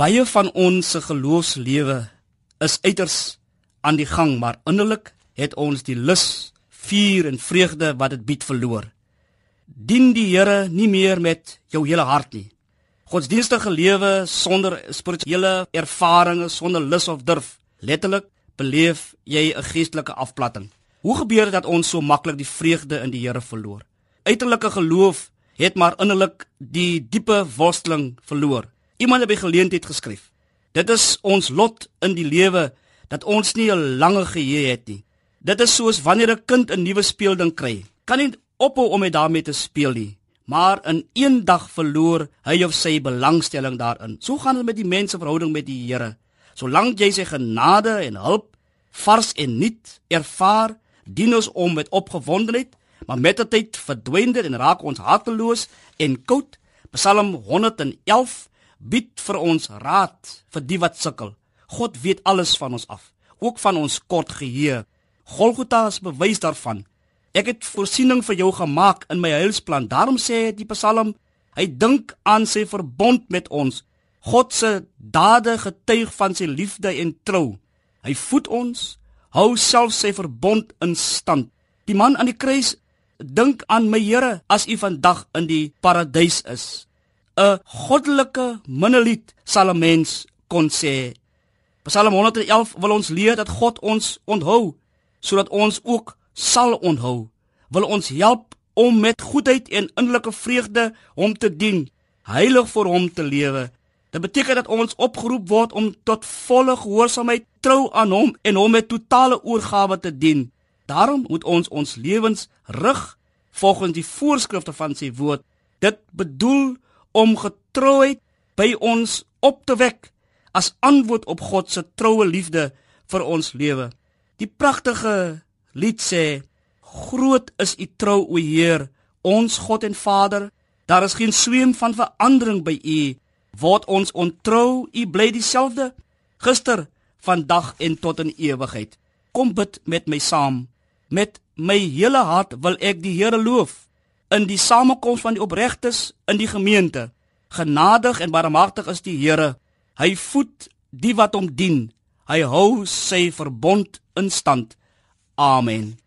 Baie van ons se geloofslewe is uiters aan die gang, maar innerlik het ons die lus, vuur en vreugde wat dit bied verloor. Dien die Here nie meer met jou hele hart nie. Godsdienstige lewe sonder spirituele ervarings, sonder lus of durf, letterlik beleef jy 'n geestelike afplatting. Hoe gebeur dit dat ons so maklik die vreugde in die Here verloor? Uiterlike geloof het maar innerlik die diepe worsteling verloor. Iemand het by geleentheid geskryf: Dit is ons lot in die lewe dat ons nie 'n lange geheue het nie. Dit is soos wanneer 'n kind 'n nuwe speelding kry. Kan nie ophou om met daarmee te speel nie, maar in een dag verloor hy of sy belangstelling daarin. So gaan dit met die mens se verhouding met die Here. Solank jy sy genade en hulp vars en nuut ervaar, dien ons om met opgewondenheid, maar met die tyd verdwyn dit en raak ons harteloos en koud. Psalm 111 bied vir ons raad vir die wat sukkel. God weet alles van ons af, ook van ons kort geheue. Golgotha is bewys daarvan. Ek het voorsiening vir jou gemaak in my heilsplan. Daarom sê die Psalm, hy dink aan sy verbond met ons. God se dade getuig van sy liefde en trou. Hy voed ons, hou self sy verbond in stand. Die man aan die kruis dink aan my Here as u vandag in die paradys is. 'n goddelike minnelied sal 'n mens kon sê. Psalm 111 wil ons leer dat God ons onthou sodat ons ook sal onthou. Wil ons help om met goedheid en innerlike vreugde hom te dien, heilig vir hom te lewe. Dit beteken dat ons opgeroep word om tot volle gehoorsaamheid trou aan hom en hom met totale oorgawe te dien. Daarom moet ons ons lewens rig volgens die voorskrifte van sy woord. Dit bedoel om getrouheid by ons op te wek as antwoord op God se troue liefde vir ons lewe. Die pragtige lied sê: Groot is u trou, o Heer, ons God en Vader. Daar is geen sweem van verandering by u. Word ons ontrou, u bly dieselfde gister, vandag en tot in ewigheid. Kom bid met my saam. Met my hele hart wil ek die Here loof in die samekoms van die opregtes in die gemeente. Genadig en barmhartig is die Here. Hy voed die wat hom dien. Hy hou sy verbond in stand. Amen.